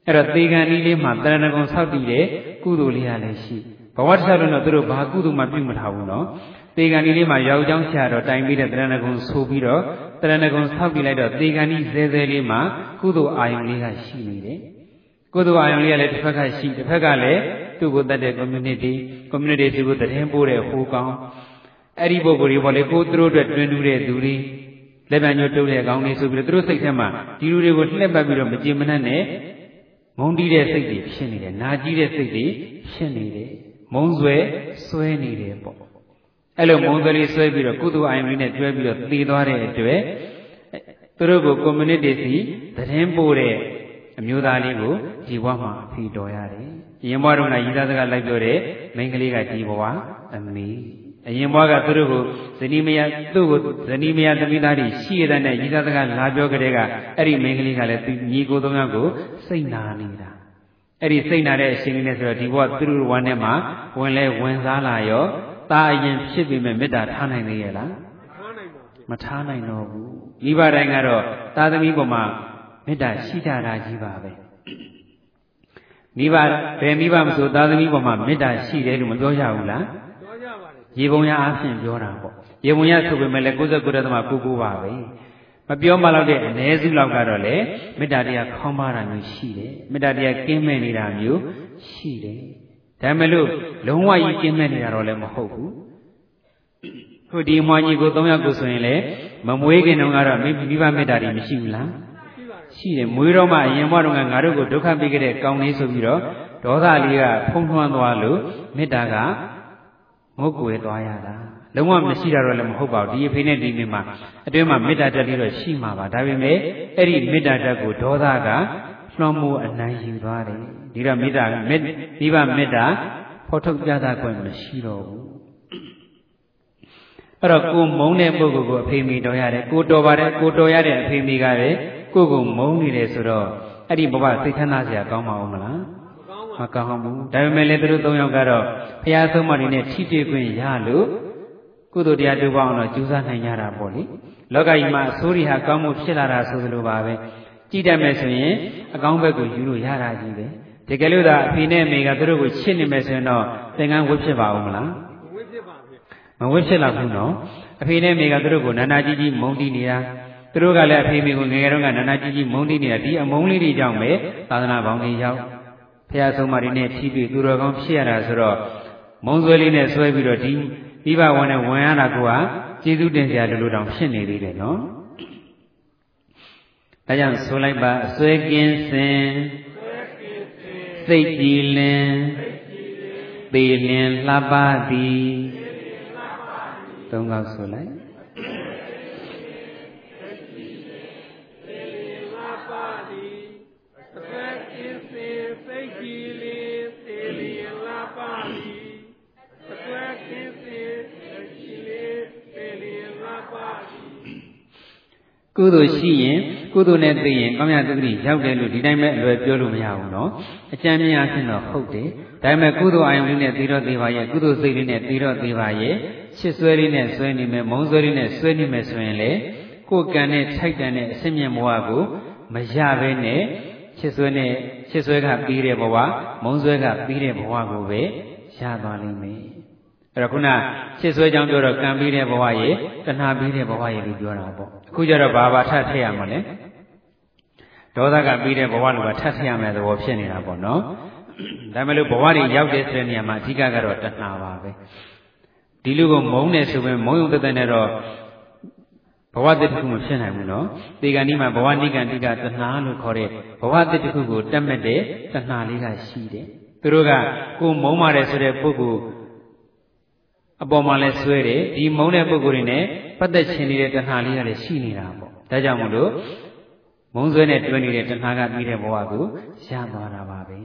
အဲ့တော့သေကံဤလေးမှာတရဏဂုံဆောက်တည်တဲ့ကုသိုလ်လေးရလည်းရှိဘဝတစ်ချက်လုံးတော့သူတို့ဘာကုသိုလ်မှပြုမထားဘူးနော်သေကံဒီလေးမှာရောက်ကြောင်းဆရာတော်တိုင်ပြီးတဲ့တရဏဂုံဆိုပြီးတော့ တရဏဂုံဆောက်ပြီးလိုက်တော့သေကံဒီဇဲဇဲလေးမှာကုသိုလ်အာယုံလေးကရှိနေတယ်ကုသိုလ်အာယုံလေးကလည်းတစ်ဖက်ကရှိတစ်ဖက်ကလည်းသူ့ကိုတတ်တဲ့ community community စီကိုတည်င်းပို့တဲ့ဟိုကောင်အဲ့ဒီပုဂ္ဂိုလ်တွေပေါ့လေကိုသူတို့အတွက်တွင်တူတဲ့သူတွေလက်ပံညို့တုပ်တဲ့ကောင်းလေးဆိုပြီးတော့သူတို့စိတ်ထဲမှာဒီလူတွေကိုလှည့်ပတ်ပြီးတော့မကြင်မနှက်နဲ့ငုံတီးတဲ့စိတ်တွေဖြစ်နေတယ်နာကြည့်တဲ့စိတ်တွေဖြစ်နေတယ်မုံဆွဲဆွဲနေတယ်ပေါ့ အဲ့လိုမုံဆွဲလေးဆွဲပြီးတော့ကုသအိုင်လေးနဲ့တွဲပြီးတော့သေသွားတဲ့အတွက်သူတို့ကို community စီသတင်းပို့တဲ့အမျိုးသားလေးကိုဒီဘဝမှာအဖီတော်ရတယ်။ရင်ဘဝတုန်းကရည်သားစကားလိုက်ပြောတဲ့မိန်းကလေးကဒီဘဝအမေအရင်ဘဝကသူတို့ကိုဇနီးမယားသူ့ကိုဇနီးမယားသမီးသားတွေရှိရတဲ့ရည်သားစကားလာပြောကြတဲ့ကအဲ့ဒီမိန်းကလေးကလည်းညီကိုသုံးယောက်ကိုစိတ်နာနေတာအဲ့ဒီစိတ်နာတဲ့အရှင်လေးနဲ့ဆိုတော့ဒီဘဝသူတို့ဝမ်းထဲမှာဝင်လဲဝင်စားလာရော တာအရင်ဖြစ်ပြီးမဲ့မေတ္တာထားနိုင်သေးရဲ့လားထားနိုင်ပါဗျမထားနိုင်တော့ဘူးမိဘတိုင်းကတော့သားသမီးပေါ်မှာမေတ္တာရှိကြတာကြီးပါပဲမိဘဘယ်မိဘမဆိုသားသမီးပေါ်မှာမေတ္တာရှိတယ်လို့မပြောရဘူးလားပြောကြပါလေရေပုံရအားဖြင့်ပြောတာပေါ့ရေပုံရဆိုပေမဲ့လည်း69.99ပါပဲမပြောမှတော့တဲ့အ ਨੇ စုလောက်ကတော့လေမေတ္တာတရားခေါင်းပါတာမျိုးရှိတယ်မေတ္တာတရားကင်းမဲ့နေတာမျိုးရှိတယ် ဒါမဲ့လို့လုံးဝကြီးကင်းမဲ့နေတာတော့လည်းမဟုတ်ဘူးခုဒီမွားကြီးကို၃ယောက်ကိုဆိုရင်လေမမွေးခင်တုန်းကတော့မိဘမေတ္တာတွေမရှိဘူးလားရှိတယ်မွေးတော့မှအရင်ဘဝတုန်းကငါတို့ကိုဒုက္ခပေးခဲ့တဲ့ကောင်းလေးဆိုပြီးတော့ဒေါသလေးကဖုံးထွန်းသွားလို့မေတ္တာကငုတ်ကွယ်သွားရတာလုံးဝမရှိတာတော့လည်းမဟုတ်ပါဘူးဒီအဖေနဲ့ဒီမိမအတွင်းမှာမေတ္တာတက်လေးတော့ရှိမှာပါဒါပေမဲ့အဲ့ဒီမေတ္တာတက်ကိုဒေါသကလွှမ်းမိုးအနိုင်ယူသွားတယ် ဒီတော့မေတ္တာမိဘမေတ္တာဖော်ထုတ်ပြသခွင့်မရှိတော့ဘူးအဲ့တော့ကိုမုန်းတဲ့ပုဂ္ဂိုလ်ကိုအဖေမိတော်ရတယ်ကိုတော်ပါတယ်ကိုတော်ရတဲ့အဖေမိကလည်းကိုကိုမုန်းနေတယ်ဆိုတော့အဲ့ဒီဘဝသိချမ်းသာစရာကောင်းပါဦးမလားမကောင်းဘူးဒါပေမဲ့လည်းသူတို့၃ယောက်ကတော့ဘုရားဆုံးမတွေနဲ့ထိတွေ့ခွင့်ရလို့ကုသိုလ်တရားတူပေါင်းတော့ကြိုးစားနိုင်ကြတာပေါ့လေလောကကြီးမှာအဆိုးတွေဟာကောင်းမှုဖြစ်လာတာဆိုသလိုပါပဲကြည့်တတ်မယ်ဆိုရင်အကောင်းဘက်ကိုယူလို့ရတာကြီးပဲ တကယ်လို့သာအဖေနဲ့အမေကသူတို့ကိုချစ်နေမယ်ဆိုရင်တော့သင်္ကန်းဝတ်ဖြစ်ပါဦးမလားဝတ်ဖြစ်ပါဗျမဝတ်ဖြစ်လောက်ဘူးနော်အဖေနဲ့အမေကသူတို့ကိုနာနာကြီးကြီးမုန်းတီးနေတာသူတို့ကလည်းအဖေမေကိုငယ်ငယ်တုန်းကနာနာကြီးကြီးမုန်းတီးနေတာဒီအမုန်းလေးတွေကြောင့်ပဲသာသနာပေါင်းတွေရောက်ဖះဆုံးမတွေနဲ့ဖြီးပြီးသူတော်ကောင်းဖြစ်ရတာဆိုတော့မုံဆွဲလေးနဲ့ဆွဲပြီးတော့ဒီမိဘဝန်နဲ့ဝင်ရတာကကျေးဇူးတင်စရာလိုလိုတောင်ဖြစ်နေသေးတယ်နော်ဒါကြောင့်ဆိုလိုက်ပါအစွဲကင်းစင် စိတ်ကြည်လင်ပေလင်လှပသည်သုံးခေါက်ဆိုလိုက်ကုသိုလ်ရှိရင် ကုသိုလ်နဲ့သိရင်ကောင်းမြတ်သုတိရောက်တယ်လို့ဒီတိုင်းပဲအလွယ်ပြောလို့မရဘူးနော်အကျမ်းမြင်အဖြစ်တော့ဟုတ်တယ်ဒါပေမဲ့ကုသိုလ်အာယုန်လေးနဲ့သိတော့သေးပါရဲ့ကုသိုလ်စိတ်လေးနဲ့သိတော့သေးပါရဲ့ချစ်ဆွဲလေးနဲ့ဆွဲနေမယ်မုန်းဆွဲလေးနဲ့ဆွဲနေမယ်ဆိုရင်လေကိုယ်ကံနဲ့ထိုက်တန်တဲ့အစစ်မြင့်ဘဝကိုမရဘဲနဲ့ချစ်ဆွဲနဲ့ချစ်ဆွဲကပြီးတဲ့ဘဝမုန်းဆွဲကပြီးတဲ့ဘဝကိုပဲရသွားလိမ့်မယ်အဲ့တော့ခုနရှစ်ဆွဲကြောင်းပြောတော့ကံပြီးတဲ့ဘဝရေတဏှာပြီးတဲ့ဘဝရေလို့ပြောတာပေါ့အခုကျတော့ဘာဘာထပ်ထည့်ရမလဲ ဒေါသကပြီးတဲ့ဘဝလိုပါထပ်ထည့်ရမယ်သဘောဖြစ်နေတာပေါ့နော်ဒါမှမဟုတ်ဘဝတွေရောက်တဲ့ဆိုတဲ့နေရာမှာအဓိကကတော့တဏှာပါပဲဒီလူကိုမုန်းနေဆိုရင်မုန်းုံတသက်နဲ့တော့ဘဝတစ်ခုမဖြစ်နိုင်ဘူးနော်ဒီကနေ့မှာဘဝနိကံတိကတဏှာလို့ခေါ်တဲ့ဘဝတစ်ခုကိုတတ်မဲ့တဲ့တဏှာလေးကရှိတယ်သူတို့ကကိုမုန်းပါတယ်ဆိုတဲ့ပုဂ္ဂိုလ်အပေါ်မှာလည်းဆွဲတယ်ဒီမုန်းတဲ့ပုဂ္ဂိုလ်တွေနဲ့ပတ်သက်ခြင်းနေတဲ့တဏှာလေးကလည်းရှိနေတာပေါ့ဒါကြောင့်မို့လို့ မုန်းဆွဲနဲ့တွဲနေတဲ့တဏှာကပြီးတဲ့ဘဝကိုရသွားတာပါပဲ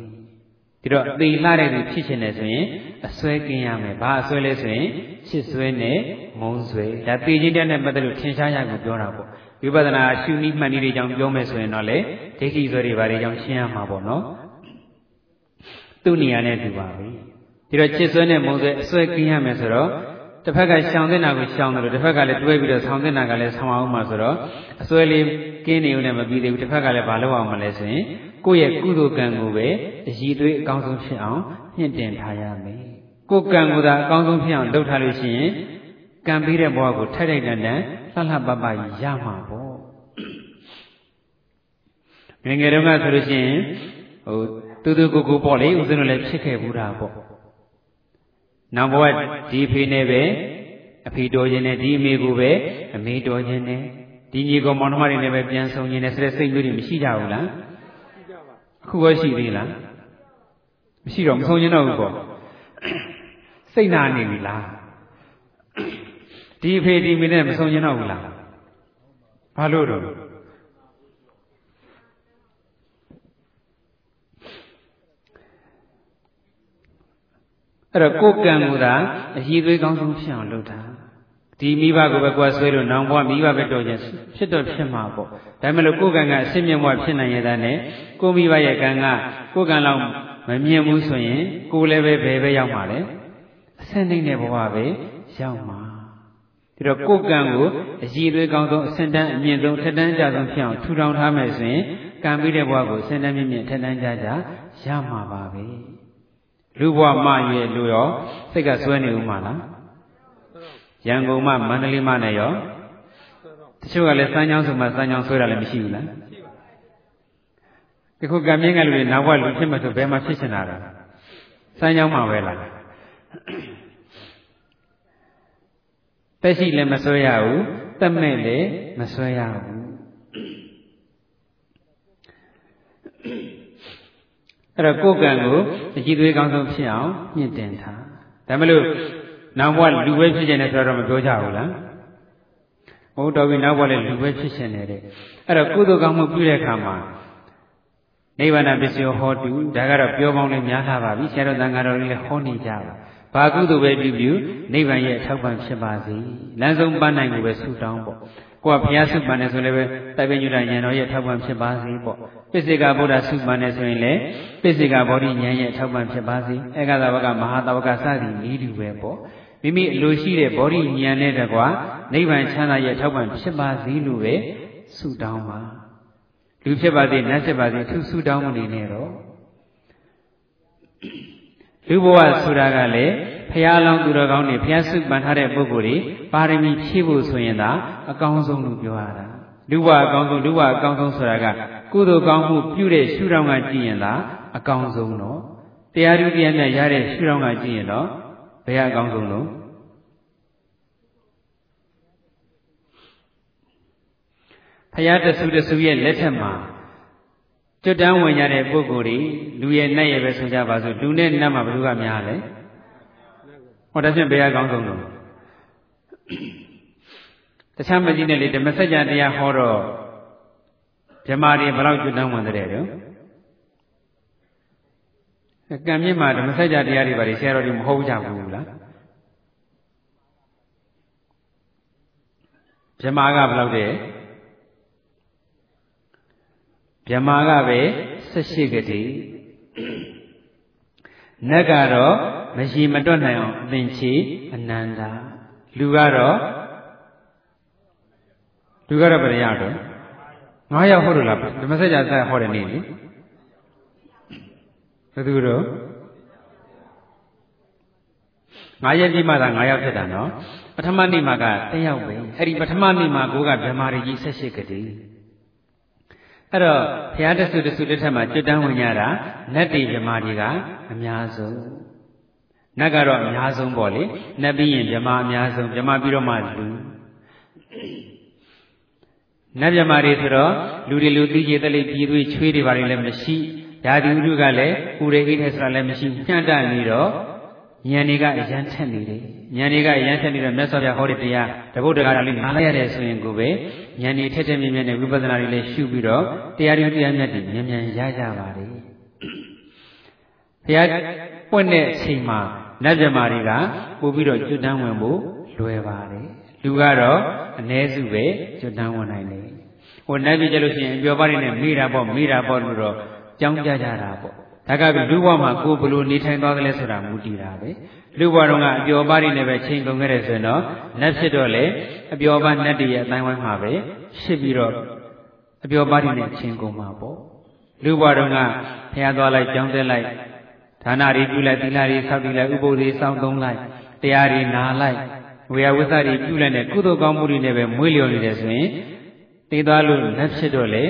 ဒီတော့သေလှတဲ့သူဖြစ်ခြင်းနဲ့ဆိုရင်အစွဲကင်းရမယ်ဘာအစွဲလဲဆိုရင်ချစ်စွဲနဲ့မုန်းစွဲဒါသေခြင်းတဲ့နဲ့ပတ်သက်လို့ထင်ရှားရကိုပြောတာပေါ့ဝိပဿနာရှုနည်းမှန်နည်းတွေကြောင့်ပြောမယ်ဆိုရင်တော့လေဒိဋ္ဌိစွဲတွေဘာတွေကြောင့်ရှင်းရမှာပေါ့နော်သူ့နေရာနဲ့တူပါပဲဒီတော့ချစ်ဆွဲနဲ့မုံဆွဲအစွဲကင်းရမယ်ဆိုတော့ တစ်ဖက်ကရှောင်တဲ့နာကိုရှောင်တယ်လို့တစ်ဖက်ကလည်းတွဲပြီးတော့ဆောင်းတဲ့နာကလည်းဆောင်းအောင်မှာဆိုတော့အစွဲလေးကင်းနေုံနဲ့မပြီးသေးဘူးတစ်ဖက်ကလည်းဘာလုပ်အောင်မလဲဆိုရင်ကိုယ့်ရဲ့ကုသိုလ်ကံကိုပဲအည်သွေးအကောင်းဆုံးဖြစ်အောင်မြင့်တင်ထားရမယ်ကိုယ်ကံကိုသာအကောင်းဆုံးဖြစ်အောင်လုပ်ထားလို့ရှိရင်ကံပြီးတဲ့ဘဝကိုထိုက်ထိုက်တန်တန်လှလှပပရမှာပေါ့ငယ်ငယ်တုန်းကဆိုလို့ရှိရင်ဟိုတူတူကိုကိုပေါ့လေဦးဇင်းတို့လည်းဖြစ်ခဲ့ဘူးတာပေါ့ နောက်ဘဝဒီဖေနဲ့ပဲအဖေတော်ခြင်းနဲ့ဒီအမေကိုပဲအမေတော်ခြင်းနဲ့ဒီညီကောင်မောင်နှမတွေနဲ့ပဲပြန်ဆုံခြင်းနဲ့ဆိုတဲ့စိတ်မျိုးတွေမရှိကြဘူးလားအခုပဲရှိသေးလားမရှိတော့မဆုံးခြင်းတော့ဘူးပေါ့စိတ်နာနေပြီလားဒီအဖေဒီအမေနဲ့မဆုံးခြင်းတော့ဘူးလားဘာလို့တော့ အဲ့တော့ကိုယ်ကံကသာအည်သွေးကောင်းဆုံးဖြစ်အောင်လုပ်တာဒီမိဘကိုပဲကွာဆွဲလို့နောင်ဘဝမိဘပဲတော်ခြင်းဖြစ်တော့ဖြစ်မှာပေါ့ဒါမှမဟုတ်ကိုယ်ကံကအစစ်မြင့်ဘဝဖြစ်နိုင်ရတဲ့နဲ့ကိုမိဘရဲ့ကံကကိုယ်ကံလောက်မမြင်ဘူးဆိုရင်ကိုယ်လည်းပဲဘယ်ပဲရောက်မှာလဲအစင်းနေတဲ့ဘဝပဲရောက်မှာဒဒီတော့ကိုယ်ကံကိုအကြည်သွေးကောင်းဆုံးအစင်တန်းအမြင့်ဆုံးထက်တန်းကြဆုံးဖြစ်အောင်ထူထောင်ထားမယ်ဆိုရင်ကံပြီးတဲ့ဘဝကိုအစင်တန်းမြင့်မြင့်ထက်တန်းကြကြရမှာပါပဲ လူဘဝမှရဲ့လူရောစိတ်ကစွဲနေဦးမှာလားရန်ကုန်မှမန္တလေးမှနဲ့ရောတချို့ကလည်းစမ်းချောင်းဆိုမှစမ်းချောင်းဆွဲတာလည်းမရှိဘူးလားဒီခုကံမြင့်ကလူတွေနောက်ဘဝလူဖြစ်မှဆိုဘယ်မှာဖြစ်ချင်တာလဲစမ်းချောင်းမှာပဲလားတက်ရှိလည်းမဆွဲရဘူးတက်မဲ့လည်းမဆွဲရဘူး အဲ့တော့ကိုယ်ကံကိုအကြည့်သွေးကောင်းဆုံးဖြစ်အောင်မြင့်တင်ထားဒါမလို့နောက်ဘဝလူပဲဖြစ်နေတယ်ဆိုတော့မပြောကြဘူးလားဟုတ်တော်ပြီနောက်ဘဝလည်းလူပဲဖြစ်ရှင်နေတဲ့အဲ့တော့ကုသိုလ်ကောင်းမှုပြုတဲ့အခါမှာနိဗ္ဗာန်ပစ္စည်းဟောတူဒါကတော့ပြောပေါင်းလေးများလာပါပြီဆရာတော်တန်ဃာတော်တွေလည်းဟောနေကြပါဘာကုသိုလ်ပဲပြုပြုနိဗ္ဗာန်ရဲ့အထောက်ပံ့ဖြစ်ပါစေလမ်းဆုံးပန်းနိုင်ကိုပဲဆုတောင်းပေါ့ ကိုကဘုရားဆုပန်တယ်ဆိုလည်းပဲတိုင်ပင်ညုတဉာဏ်တော်ရဲ့ထောက်ပံ့ဖြစ်ပါစေပေါ့ပိစိကဗုဒ္ဓဆုပန်တယ်ဆိုရင်လည်းပိစိကဗောဓိဉာဏ်ရဲ့ထောက်ပံ့ဖြစ်ပါစေဧကသဝကမဟာသဝကစသည်ဤတူပဲပေါ့မိမိအလိုရှိတဲ့ဗောဓိဉာဏ်နဲ့တကွာနိဗ္ဗာန်ချမ်းသာရဲ့ထောက်ပံ့ဖြစ်ပါစေလို့ပဲဆုတောင်းပါလူဖြစ်ပါစေနတ်ဖြစ်ပါစေသူဆုတောင်းမနေနဲ့တော့လူဘဝဆိုတာကလည်း ဖရာလောင်းသူတော်ကောင်းတွေဖရာစုပန်ထားတဲ့ပုဂ္ဂိုလ်တွေပါရမီဖြည့်ဖို့ဆိုရင်သာအကောင်းဆုံးလို့ပြောရတာလူဘဝအကောင်းဆုံးလူဘဝအကောင်းဆုံးဆိုတာကကုသိုလ်ကောင်းမှုပြုတဲ့ရှုထောင့်ကကြည့်ရင်သာအကောင်းဆုံးတော့တရားဓုတရားမြတ်ရတဲ့ရှုထောင့်ကကြည့်ရင်တော့ဘယ်အကောင်းဆုံးလို့ဖရာတဆူတဆူရဲ့လက်ထက်မှာကျွတ်တန်းဝင်ကြတဲ့ပုဂ္ဂိုလ်တွေလူရဲ့နတ်ရဲ့ပဲဆိုကြပါစို့လူနဲ့နတ်မှာဘယ်သူကများလဲ ဟောဒါဖြင့်ဘယ်အကောင်းဆုံးလို့တခြားမကြီးနဲ့လေဓမ္မစကြာတရားဟောတော့ဓမ္မတွေဘယ်လောက်ကျွတ်တန်းဝင်တဲ့တော့ကံမြင့်မှာဓမ္မစကြာတရားတွေပါလေဆရာတော်တွေမဟုတ်ကြဘူးလားဓမ္မကဘယ်လောက်တဲ့ဗြဟ္မာကပဲ18ကတိနတ်ကတော့ မရှိမတွက်နိုင်အောင်အသင်ချေအနန္တာလူကတော့လူကတော့ဘယ်ရတော့9ယောက်ဟုတ်လို့လားဓမ္မစကြာဆက်ဟောတဲ့နေ့လေဘယ်သူတော့9ရက်ကြီးမှသာ9ယောက်ဖြစ်တာနော်ပထမနေ့မှာက1ယောက်ပဲအဲ့ဒီပထမနေ့မှာကိုကဗြဟ္မာရီကြီး18ကတိအဲ့တော့ဘုရားတဆုတဆုတစ်ထက်မှာကျွတ်တန်းဝင်ရတာနတ်တိဗြမာတွေကအများဆုံး နတ်ကတော့အများဆုံးပေါ့လေနတ်ပြီးရင်ဗြမာအများဆုံးဗြမာပြီးတော့မှလူနတ်ဗြမာတွေဆိုတော့လူတွေလူသိကြတဲ့လေပြည်သွေးချွေးတွေဘာတွေလည်းမရှိဓာတိဥဒုကလည်းဥရေအိတဲ့ဆိုတာလည်းမရှိညှန့်တနေတော့ဉာဏ်တွေကအရန်ထက်နေတယ်ဉာဏ်တွေကအရန်ထက်နေတော့မြတ်စွာဘုရားဟောတဲ့တရားတပုတ်တကားလေးနားလိုက်ရတယ်ဆိုရင်ကိုပဲဉာဏ်တွေထက်ထက်မြင့်မြင့်နဲ့ဝိပဿနာတွေလည်းရှုပြီးတော့တရားတွေတရားမြတ်တွေမြန်မြန်ရကြပါလေဘုရားပွင့်တဲ့အချိန်မှာ နတ်မြမာတွေကပို့ပြီးတော့ကျွတ်တန်းဝင်ဖို့လွယ်ပါတယ်လူကတော့အ ਨੇ စုပဲကျွတ်တန်းဝင်နိုင်တယ်ဟိုနတ်ပြည်ကြလို့ရှိရင်အပြောပါးတွေနဲ့မိတာပေါ့မိတာပေါ့လို့တော့ကြောင်းကြကြတာပေါ့ဒါကလူဘဝမှာကိုယ်ဘလို့နေထိုင်သွားကြလဲဆိုတာမူတည်တာပဲလူဘဝတော့ကအပျော်ပါးတွေနဲ့ပဲချိန်ကုန်ခဲ့တယ်ဆိုရင်တော့နတ်ဖြစ်တော့လေအပျော်ပါးနတ်တွေရဲ့အတိုင်းဝိုင်းမှာပဲဖြစ်ပြီးတော့အပျော်ပါးတွေနဲ့ချိန်ကုန်မှာပေါ့လူဘဝတော့ကဖျားသွားလိုက်ကြောင်းတက်လိုက် ဒါနတွေပြုလိုက်သီလတွေဆောက်တည်လိုက်ဥပုသ်တွေစောင့်သုံးလိုက်တရားတွေနာလိုက်ဝေယဝိသတွေပြုလိုက်တဲ့ကုသိုလ်ကောင်းမှုတွေနဲ့ပဲမွေးလျော်နေတယ်ဆိုရင်တည်သွားလို့လက်ဖြစ်တော့လေ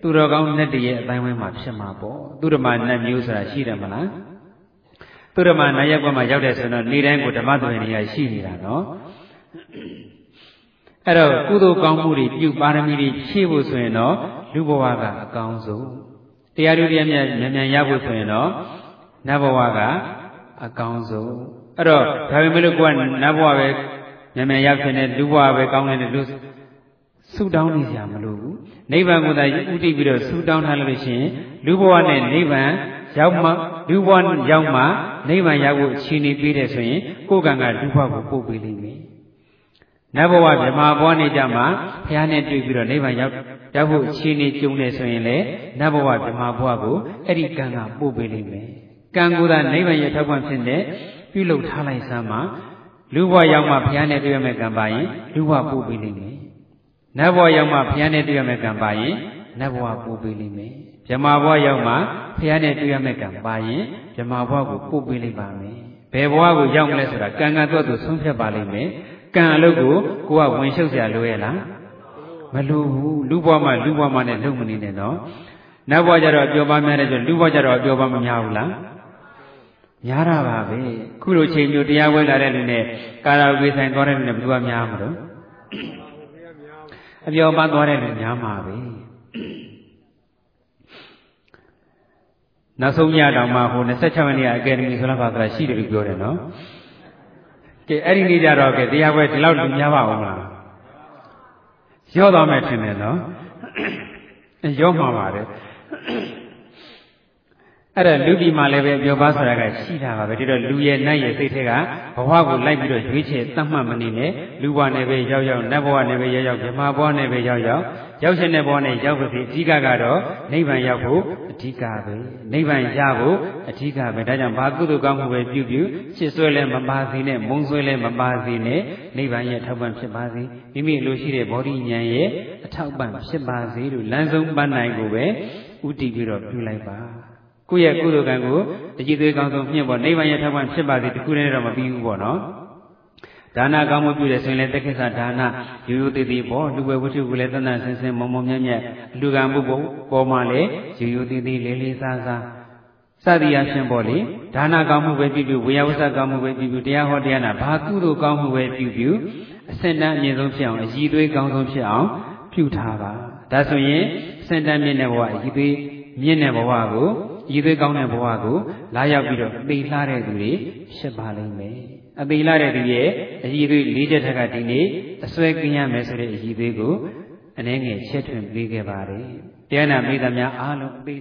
သူတော်ကောင်းနဲ့တည်းရဲ့အတိုင်းဝိုင်းမှာဖြစ်မှာပေါ့သူဓမ္မနတ်မျိုးဆိုတာရှိတယ်မလားသူဓမ္မနတ်ရက်ကွက်မှာရောက်တဲ့ဆိုတော့နေ့တိုင်းကိုဓမ္မသွင်နေရရှိနေတာနော်အဲ့တော့ကုသိုလ်ကောင်းမှုတွေပြုပါရမီတွေဖြည့်ဖို့ဆိုရင်တော့လူဘဝကအကောင်းဆုံးတရားတို့တရားမြတ်မြန်မြန်ရဖို့ဆိုရင်တော့ နတ်ဘဝကအကောင်းဆုံးအဲ့တော့ဒါပေမဲ့လို့ကိုကနတ်ဘဝပဲမြန်မြန်ရောက်ဖြစ်နေလူဘဝပဲကောင်းနေတယ်လို့ဆူတောင်းနေကြမလို့ဘူးနိဗ္ဗာန်ကိုသာဥတည်ပြီးတော့ဆူတောင်းထားလို့ရှိရင်လူဘဝနဲ့နိဗ္ဗာန်ရောက်မှလူဘဝရောက်မှနိဗ္ဗာန်ရောက်ဖို့အခြေအနေပေးတယ်ဆိုရင်ကိုယ်ကံကလူဘဝကိုပို့ပေးလိမ့်မယ်နတ်ဘဝဗြဟ္မာဘဝနေကြမှာဘုရားနဲ့တွေ့ပြီးတော့နိဗ္ဗာန်ရောက်ရောက်ဖို့အခြေအနေကြုံနေဆိုရင်လေနတ်ဘဝဗြဟ္မာဘဝကိုအဲ့ဒီကံကပို့ပေးလိမ့်မယ် ကံကိုယ်သာနိဗ္ဗာန်ရဲ့ထောက်ပံ့ဖြစ်တဲ့ပြုလုပ်ထားလိုက်စမ်းမှလူဘဝရောက်မှဘုရားနဲ့တွေ့ရမယ့်ကံပါရင်လူဘဝပို့ပေးလိမ့်မယ်။နတ်ဘဝရောက်မှဘုရားနဲ့တွေ့ရမယ့်ကံပါရင်နတ်ဘဝပို့ပေးလိမ့်မယ်။ဗြဟ္မာဘဝရောက်မှဘုရားနဲ့တွေ့ရမယ့်ကံပါရင်ဗြဟ္မာဘဝကိုပို့ပေးလိုက်ပါမယ်။ဘယ်ဘဝကိုရောက်မလဲဆိုတာကံကံတော့သူဆုံးဖြတ်ပါလိမ့်မယ်။ကံအလုပ်ကိုကိုကဝင်ရှုပ်ကြလိုရဲ့လား။မလိုဘူးလူဘဝမှလူဘဝမှနဲ့လုံမနေနဲ့တော့။နတ်ဘဝကြတော့အပြောပါများတယ်ဆိုလူဘဝကြတော့အပြောပါမများဘူးလား။ များတာပါပဲခုလိုချိန်မျိုးတရားဝဲလာတဲ့လူနဲ့ကာရာဝေဆိုင်သွားတဲ့လူနဲ့ဘယ်သူကများမလို့အပြောပါသွားတဲ့လူများမှာပဲနောက်ဆုံးညတောင်မှဟို26ရက်နေ့အကယ်ဒမီဆိုတော့ဆိုတာရှိတယ်လို့ပြောတယ်နော်ကဲအဲ့ဒီနေ့ကြတော့ကဲတရားပွဲဒီလောက်လူများပါအောင်လားရောသွားမယ်ထင်တယ်နော်ရောမှာပါတယ် အဲ့ဒါလူပြည်မှာလည်းပဲပြောပါဆိုတာကရှိတာပါပဲဒီတော့လူရဲ့နတ်ရဲ့စိတ်ထဲကဘဝကိုလိုက်ပြီးတော့ရွေးချယ်သတ်မှတ်မနေနဲ့လူဘဝနဲ့ပဲရောက်ရောက်နတ်ဘဝနဲ့ပဲရောက်ရောက်ဗြဟ္မာဘဝနဲ့ပဲရောက်ရောက်ရောက်ရှင်တဲ့ဘဝနဲ့ရောက်ပါစေအဓိကကတော့နိဗ္ဗာန်ရောက်ဖို့အဓိကပဲနိဗ္ဗာန်ရဖို့အဓိကပဲဒါကြောင့်ဘာကုသိုလ်ကောင်းမှုပဲပြုပြုရှစ်ဆွဲလဲမပါစေနဲ့မုံဆွဲလဲမပါစေနဲ့နိဗ္ဗာန်ရဲ့ထောက်ပံ့ဖြစ်ပါစေမိမိလိုရှိတဲ့ဗောဓိဉာဏ်ရဲ့အထောက်ပံ့ဖြစ်ပါစေလို့လမ်းဆုံးပန်းနိုင်ကိုပဲဥတည်ပြီးတော့ပြုလိုက်ပါ ကိုယ့်ရဲ့ကုသိုလ်ကံကိုတကြည်သွေးကောင်းဆုံးမြင့်ပေါ်နိဗ္ဗာန်ရဲ့ထောက်ပံ့ဖြစ်ပါစေတခုတည်းတော့မပြီးဘူးပေါ့နော်ဒါနကောင်းမှုပြုတယ်ဆိုရင်လည်းတက္ကိစ္စဒါနရိုးရိုးသေးသေးပေါ့လူပဲဝတ္ထုကိုလည်းတန်တန်ဆင်းဆင်းမုံမုံမြတ်မြတ်လူကံမှုပေါ်ပေါ်မှာလည်းရိုးရိုးသေးသေးလေးလေးစားစားစသည်အချင်းပေါ့လေဒါနကောင်းမှုပဲပြုပြုဝေယဝဆကောင်းမှုပဲပြုပြုတရားဟောတရားနာဘာကုသိုလ်ကောင်းမှုပဲပြုပြုအစင်တန်းအမြင့်ဆုံးဖြစ်အောင်အည်သွေးကောင်းဆုံးဖြစ်အောင်ပြုထားပါဒါဆိုရင်အစင်တန်းမြင့်တဲ့ဘဝအည်သွေးမြင့်တဲ့ဘဝကို ရည်သွေးကောင်းတဲ့ဘဝကိုလာရောက်ပြီးတော့သိလှတဲ့သူတွေဖြစ်ပါလိမ့်မယ်အသိလှတဲ့သူရဲ့အရည်သွေး၄ချက်ထက်ကဒီနေ့အစွဲကင်းရမယ်ဆိုတဲ့အရည်သွေးကိုအနည်းငယ်ချက်ထွင်ပေးခဲ့ပါတယ်တရားနာမိသားများအားလုံးအသိ